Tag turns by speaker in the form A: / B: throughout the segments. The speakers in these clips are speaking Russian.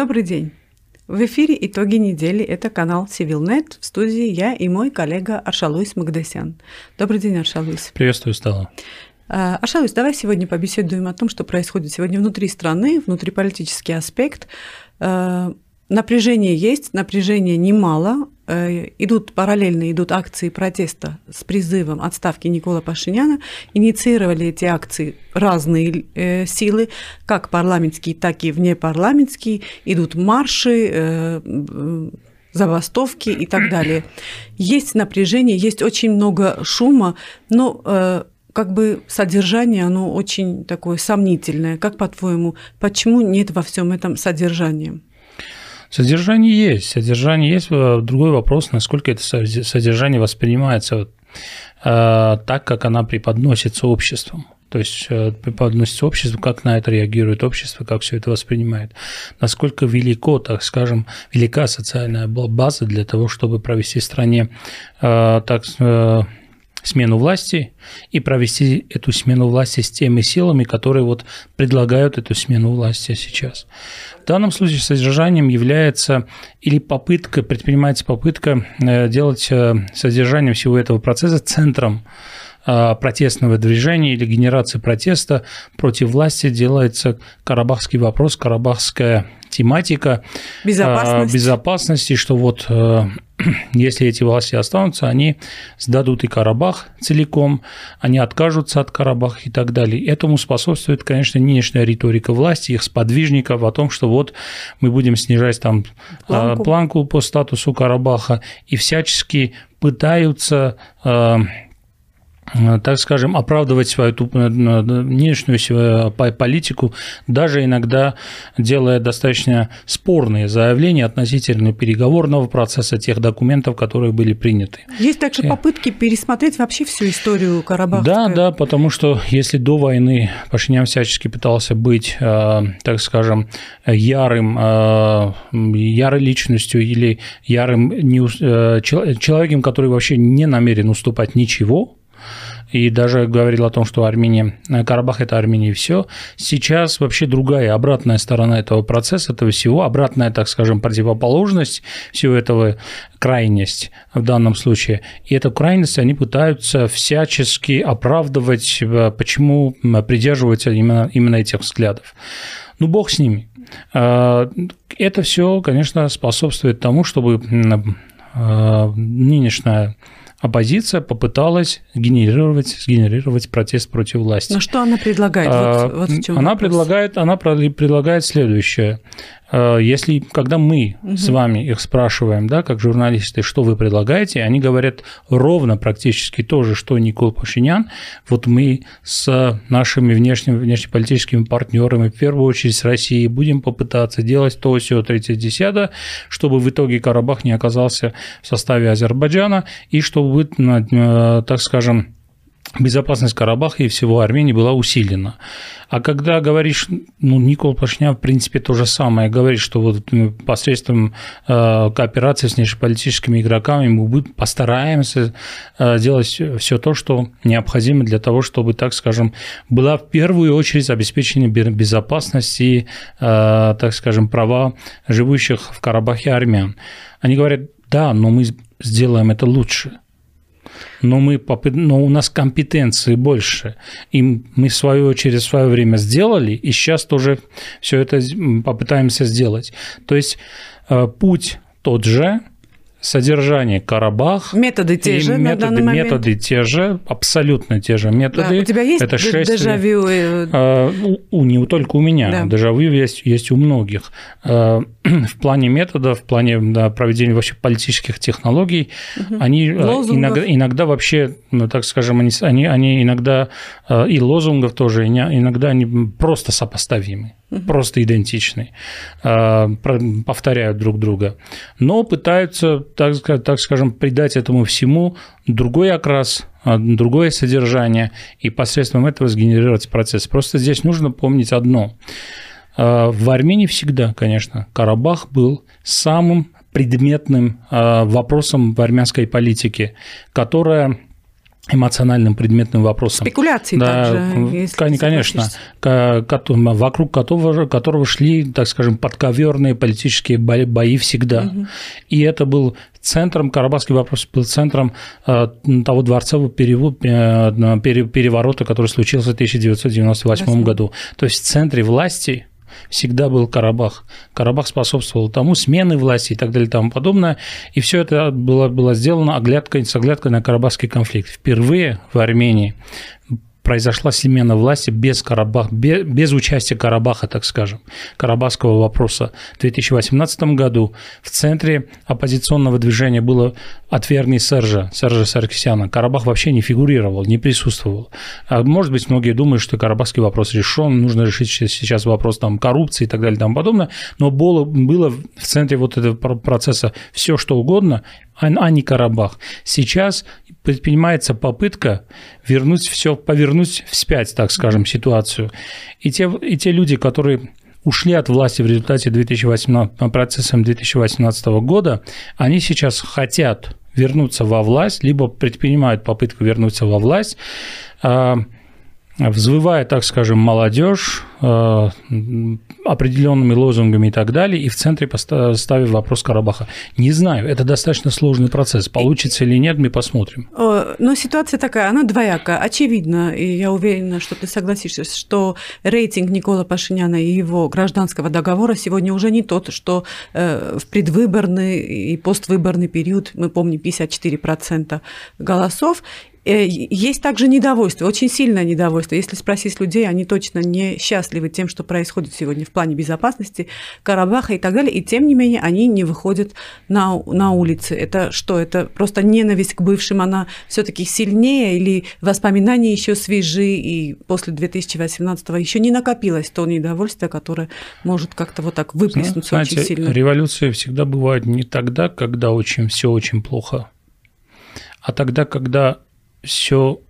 A: Добрый день. В эфире «Итоги недели». Это канал CivilNet. В студии я и мой коллега Аршалуис Магдасян. Добрый день, Аршалуис.
B: Приветствую, Стала.
A: А, Аршалуис, давай сегодня побеседуем о том, что происходит сегодня внутри страны, внутриполитический аспект. А, напряжение есть, напряжение немало. Э, идут параллельно идут акции протеста с призывом отставки Никола Пашиняна. Инициировали эти акции разные э, силы, как парламентские, так и внепарламентские. Идут марши, э, забастовки и так далее. Есть напряжение, есть очень много шума, но как бы содержание, оно очень такое сомнительное. Как по-твоему, почему нет во всем этом содержания?
B: Содержание есть, содержание есть. Другой вопрос, насколько это содержание воспринимается вот, э, так, как она преподносится обществом. То есть э, преподносится обществу, как на это реагирует общество, как все это воспринимает. Насколько велико, так скажем, велика социальная база для того, чтобы провести в стране э, так, э, смену власти и провести эту смену власти с теми силами, которые вот предлагают эту смену власти сейчас. В данном случае содержанием является или попытка, предпринимается попытка э, делать э, содержание всего этого процесса центром э, протестного движения или генерации протеста против власти делается карабахский вопрос, карабахская тематика
A: Безопасность.
B: безопасности, что вот если эти власти останутся, они сдадут и Карабах целиком, они откажутся от Карабаха и так далее. Этому способствует, конечно, нынешняя риторика власти, их сподвижников о том, что вот мы будем снижать там планку, планку по статусу Карабаха и всячески пытаются Э, так скажем, оправдывать свою э, внешнюю политику, даже иногда делая достаточно спорные заявления относительно переговорного процесса тех документов, которые были приняты.
A: Есть также попытки пересмотреть вообще всю историю Карабаха.
B: Да, да, потому что если до войны Пашинян всячески пытался быть, э, так скажем, ярым, ярой личностью или ярым человеком, который вообще не намерен уступать ничего, и даже говорил о том, что Армения, Карабах – это Армения и все. Сейчас вообще другая, обратная сторона этого процесса, этого всего, обратная, так скажем, противоположность всего этого, крайность в данном случае. И эту крайность они пытаются всячески оправдывать, э, почему придерживаются именно, именно этих взглядов. Ну, бог с ними. Э, это все, конечно, способствует тому, чтобы э, нынешняя оппозиция попыталась генерировать, сгенерировать протест против власти.
A: Но что она предлагает?
B: А, вот, вот она, предлагает, она предлагает следующее. А, если, когда мы угу. с вами их спрашиваем, да, как журналисты, что вы предлагаете, они говорят ровно практически то же, что Никол Пашинян. Вот мы с нашими внешними, внешнеполитическими партнерами, в первую очередь с Россией, будем попытаться делать то, все, 30 чтобы в итоге Карабах не оказался в составе Азербайджана, и чтобы, э, так скажем, безопасность Карабаха и всего Армении была усилена. А когда говоришь, ну, Никол Пашинян, в принципе, то же самое, говорит, что вот посредством э, кооперации с внешнеполитическими игроками мы постараемся э, делать все то, что необходимо для того, чтобы, так скажем, была в первую очередь обеспечение безопасности и, э, так скажем, права живущих в Карабахе армян. Они говорят, да, но мы сделаем это лучше но, мы, но у нас компетенции больше. И мы, в свою очередь, свое время сделали, и сейчас тоже все это попытаемся сделать. То есть э, путь тот же, содержание Карабах.
A: Методы те же
B: методы, на данный момент? Методы те же, абсолютно те же методы. Да.
A: У тебя есть
B: это
A: шесть... дежавю?
B: А, у, не только у меня, да. дежавю есть, есть у многих. А, в плане методов, в плане да, проведения вообще политических технологий, угу. они иногда, иногда вообще, ну, так скажем, они, они, они иногда, и лозунгов тоже, иногда они просто сопоставимы угу. просто идентичны, повторяют друг друга, но пытаются, так, так скажем, придать этому всему другой окрас, а, другое содержание и посредством этого сгенерировать процесс. Просто здесь нужно помнить одно. А, в Армении всегда, конечно, Карабах был самым предметным а, вопросом в армянской политике, которая эмоциональным предметным вопросом.
A: Спекуляции да, также,
B: если Конечно, вокруг которого, которого шли, так скажем, подковерные политические бои всегда. Угу. И это был центром, Карабахский вопрос был центром э, того дворцового э, переворота, который случился в 1998 Спасибо. году. То есть в центре власти всегда был Карабах. Карабах способствовал тому, смены власти и так далее и тому подобное. И все это было, было сделано оглядкой, с оглядкой на Карабахский конфликт. Впервые в Армении произошла смена власти без, Карабах, без, без участия Карабаха, так скажем, карабахского вопроса. В 2018 году в центре оппозиционного движения было «Отвергни Сержа», Сержа Саркисяна. Карабах вообще не фигурировал, не присутствовал. А может быть, многие думают, что карабахский вопрос решен, нужно решить сейчас вопрос там, коррупции и так далее и тому подобное, но было, было в центре вот этого процесса все, что угодно, а, не Карабах. Сейчас предпринимается попытка вернуть все, повернуть вспять, так скажем, ситуацию. И те, и те люди, которые ушли от власти в результате 2018, процессом 2018 года, они сейчас хотят вернуться во власть, либо предпринимают попытку вернуться во власть, а, взвывая, так скажем, молодежь э, определенными лозунгами и так далее, и в центре ставив вопрос Карабаха. Не знаю, это достаточно сложный процесс. Получится или нет, мы посмотрим.
A: Но ситуация такая, она двоякая. Очевидно, и я уверена, что ты согласишься, что рейтинг Никола Пашиняна и его гражданского договора сегодня уже не тот, что э, в предвыборный и поствыборный период, мы помним, 54% голосов, Э, есть также недовольство, очень сильное недовольство. Если спросить людей, они точно не счастливы тем, что происходит сегодня в плане безопасности Карабаха и так далее. И тем не менее они не выходят на, на улицы. Это что? Это просто ненависть к бывшим, она все-таки сильнее или воспоминания еще свежи, и после 2018 еще не накопилось то недовольство, которое может как-то вот так выплеснуться Знаете, очень сильно.
B: Революции всегда бывают не тогда, когда очень все очень плохо, а тогда, когда все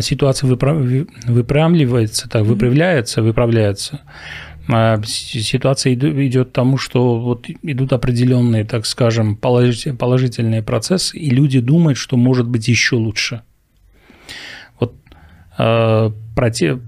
B: ситуация выправляется, так, выправляется, выправляется. А ситуация идет к тому, что вот идут определенные, так скажем, положительные процессы, и люди думают, что может быть еще лучше. Вот э, проте,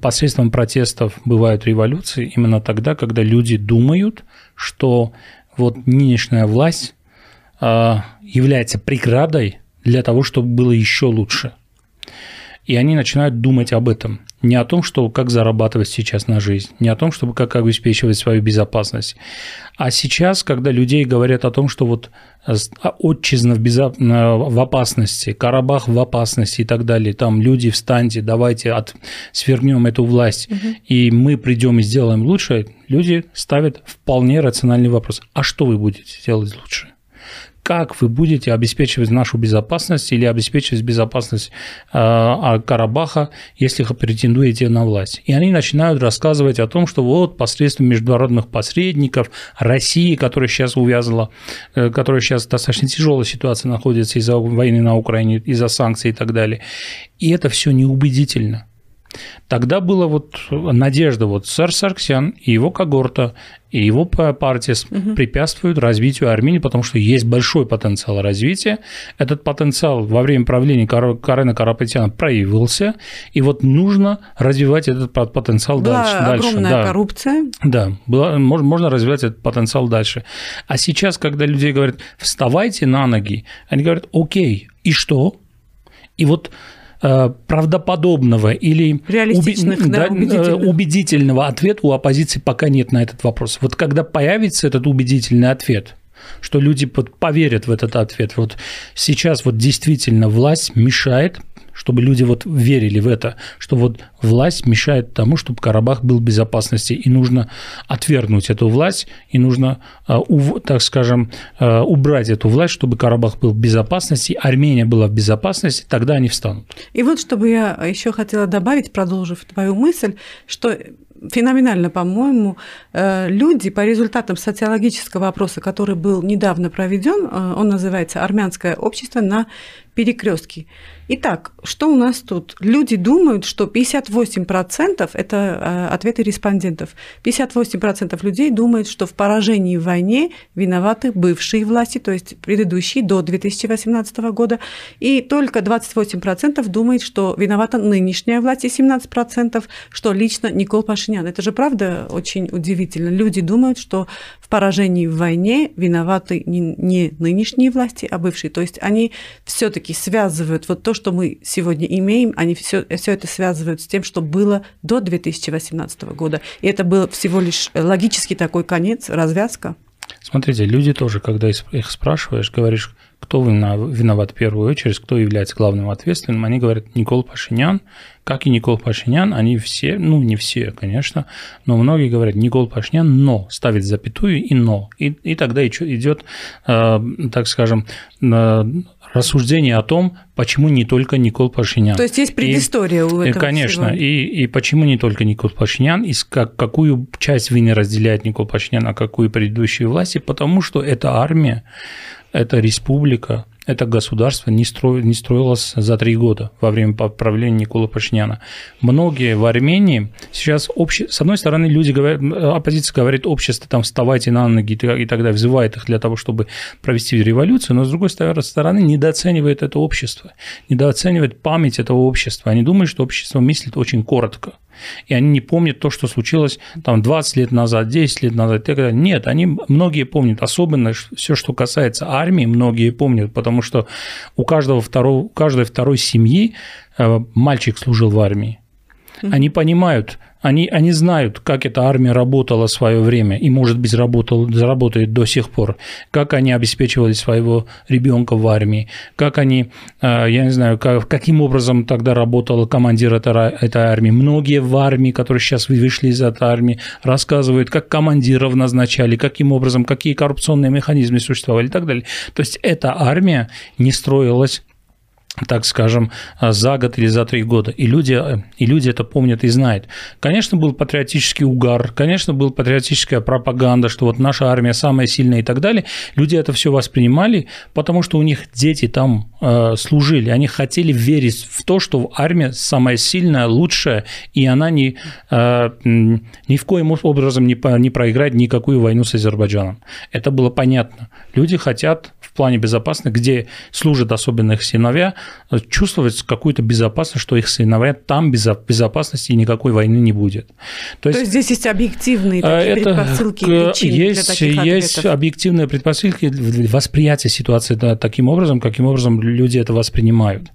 B: посредством протестов бывают революции именно тогда, когда люди думают, что вот нынешняя власть э, является преградой для того, чтобы было еще лучше. И они начинают думать об этом. Не о том, что как зарабатывать сейчас на жизнь, не о том, чтобы как обеспечивать свою безопасность. А сейчас, когда людей говорят о том, что вот а, отчизна в, безо... в опасности, Карабах в опасности и так далее, там люди встаньте, давайте от... свергнем эту власть, угу. и мы придем и сделаем лучше, люди ставят вполне рациональный вопрос. А что вы будете делать лучше? Как вы будете обеспечивать нашу безопасность или обеспечивать безопасность э, Карабаха, если претендуете на власть. И они начинают рассказывать о том, что вот посредством международных посредников России, которая сейчас увязала, э, которая сейчас достаточно тяжелой ситуации находится из-за войны на Украине, из-за санкций и так далее. И это все неубедительно. Тогда была вот надежда, вот сэр Сарксян и его когорта, и его партия угу. препятствуют развитию Армении, потому что есть большой потенциал развития. Этот потенциал во время правления Карена Карапетяна проявился, и вот нужно развивать этот потенциал
A: была
B: дальше.
A: огромная
B: дальше.
A: Да. коррупция.
B: Да, была, можно развивать этот потенциал дальше. А сейчас, когда люди говорят, вставайте на ноги, они говорят, окей, и что? И вот правдоподобного или
A: уби- да,
B: да, э, убедительного ответа у оппозиции пока нет на этот вопрос. Вот когда появится этот убедительный ответ, что люди поверят в этот ответ. Вот сейчас вот действительно власть мешает чтобы люди вот верили в это, что вот власть мешает тому, чтобы Карабах был в безопасности, и нужно отвергнуть эту власть, и нужно, э, так скажем, э, убрать эту власть, чтобы Карабах был в безопасности, Армения была в безопасности, тогда они встанут.
A: И вот чтобы я еще хотела добавить, продолжив твою мысль, что феноменально, по-моему, э, люди по результатам социологического опроса, который был недавно проведен, он называется «Армянское общество на перекрестки. Итак, что у нас тут? Люди думают, что 58% это э, ответы респондентов. 58% людей думают, что в поражении в войне виноваты бывшие власти, то есть предыдущие до 2018 года, и только 28% думают, что виновата нынешняя власть, и 17%, что лично Никол Пашинян. Это же правда очень удивительно. Люди думают, что в поражении в войне виноваты не нынешние власти, а бывшие. То есть они все-таки связывают вот то, что мы сегодня имеем, они все, все это связывают с тем, что было до 2018 года. И это был всего лишь логический такой конец, развязка.
B: Смотрите, люди тоже, когда их спрашиваешь, говоришь, кто виноват в первую очередь, кто является главным ответственным, они говорят Никол Пашинян, как и Никол Пашинян, они все, ну не все, конечно, но многие говорят Никол Пашинян, но ставит запятую и но. И, и тогда идет, э, так скажем, э, рассуждение о том, почему не только Никол Пашинян.
A: То есть есть предыстория и, у этого
B: Конечно, и, и почему не только Никол Пашинян, и как, какую часть вины разделяет Никол Пашинян, а какую предыдущие власти, потому что эта армия, эта республика, это государство не, стро... не строилось за три года во время правления Никола Пашиняна. Многие в Армении сейчас, обще... с одной стороны, люди говорят, оппозиция говорит, общество там вставайте на ноги и тогда взывает их для того, чтобы провести революцию, но с другой стороны недооценивает это общество, недооценивает память этого общества. Они думают, что общество мыслит очень коротко и они не помнят то, что случилось там 20 лет назад, 10 лет назад и так далее. Нет, они многие помнят, особенно все, что касается армии, многие помнят, потому что у каждого второго, у каждой второй семьи э, мальчик служил в армии. Они понимают, они, они знают, как эта армия работала в свое время и, может быть, работал, заработает до сих пор, как они обеспечивали своего ребенка в армии, как они, э, я не знаю, как, каким образом тогда работал командир этой, этой армии. Многие в армии, которые сейчас вышли из этой армии, рассказывают, как командиров назначали, каким образом, какие коррупционные механизмы существовали и так далее. То есть эта армия не строилась так скажем, за год или за три года. И люди, и люди это помнят и знают. Конечно, был патриотический угар, конечно, была патриотическая пропаганда, что вот наша армия самая сильная и так далее. Люди это все воспринимали, потому что у них дети там э, служили. Они хотели верить в то, что армия самая сильная, лучшая, и она ни, э, ни в коем образом не, не проиграет никакую войну с Азербайджаном. Это было понятно. Люди хотят плане безопасности, где служат особенно их сыновья, чувствовать какую-то безопасность, что их сыновья там без безопасности и никакой войны не будет.
A: То есть, То есть здесь есть объективные такие это, предпосылки
B: причины есть, для таких Есть ответов. объективные предпосылки восприятия ситуации да, таким образом, каким образом люди это воспринимают.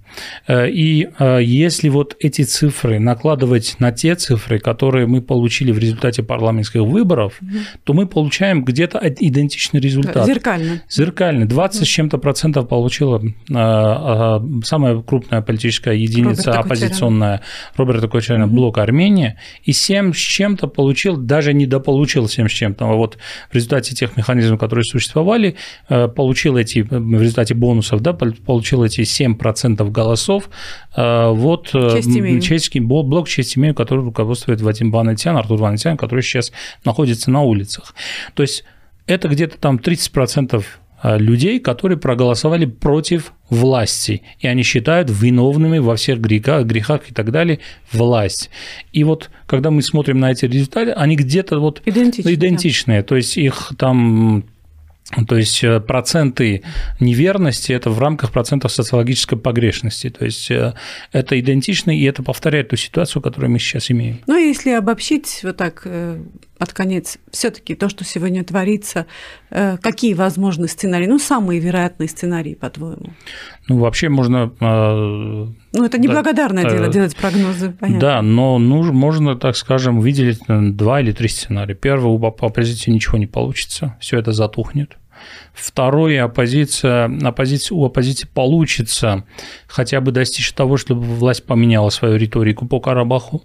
B: Э, и э, если вот эти цифры накладывать на те цифры, которые мы получили в результате парламентских выборов, угу. то мы получаем где-то идентичный результат.
A: Зеркально.
B: Зеркально. 20 угу. с чем-то процентов получила э, самая крупная политическая единица Роберта оппозиционная Роберта Кочаряна, угу. блок Армения, и 7 с чем-то получил, даже недополучил 7 с чем-то. А вот в результате тех механизмов, которые существовали, получил эти, в результате бонусов, да, получил эти 7% голосов голосов. Э, вот э, чечский блок «Честь имею», который руководствует Вадим Банатян, Артур Банатян, который сейчас находится на улицах. То есть это где-то там 30% э, людей, которые проголосовали против власти, и они считают виновными во всех грехах, грехах и так далее власть. И вот когда мы смотрим на эти результаты, они где-то вот идентичные, идентичные. Да. то есть их там то есть э, проценты неверности – это в рамках процентов социологической погрешности. То есть э, это идентично, и это повторяет ту ситуацию, которую мы сейчас имеем.
A: Ну, если обобщить вот так э, под конец, все таки то, что сегодня творится, какие возможны сценарии? Ну, самые вероятные сценарии, по-твоему?
B: Ну, вообще можно…
A: Ну, это неблагодарное да, дело, делать прогнозы,
B: понятно. Да, но ну, можно, так скажем, выделить два или три сценария. Первый, у оппозиции ничего не получится, все это затухнет. Второе, оппозиция, оппозиция, у оппозиции получится хотя бы достичь того, чтобы власть поменяла свою риторику по Карабаху.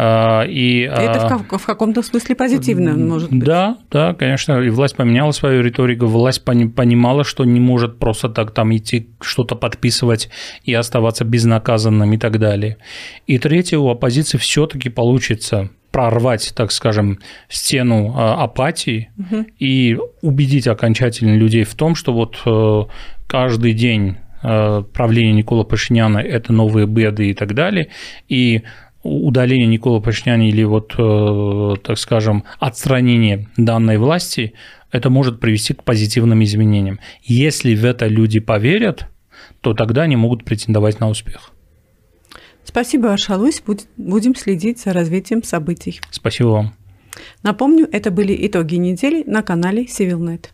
A: А, и, Это а, в каком-то смысле позитивно, может быть.
B: Да, да, конечно, и власть поменяла свою риторику, власть понимала, что не может просто так там идти что-то подписывать и оставаться безнаказанным и так далее. И третье, у оппозиции все-таки получится прорвать, так скажем, стену а, апатии угу. и убедить окончательно людей в том, что вот э, каждый день э, правление Никола Пашиняна – это новые беды и так далее, и удаление Никола Пашиняна или вот, э, так скажем, отстранение данной власти, это может привести к позитивным изменениям. Если в это люди поверят, то тогда они могут претендовать на успех.
A: Спасибо, Аршалусь. Будем следить за развитием событий.
B: Спасибо вам.
A: Напомню, это были итоги недели на канале CivilNet.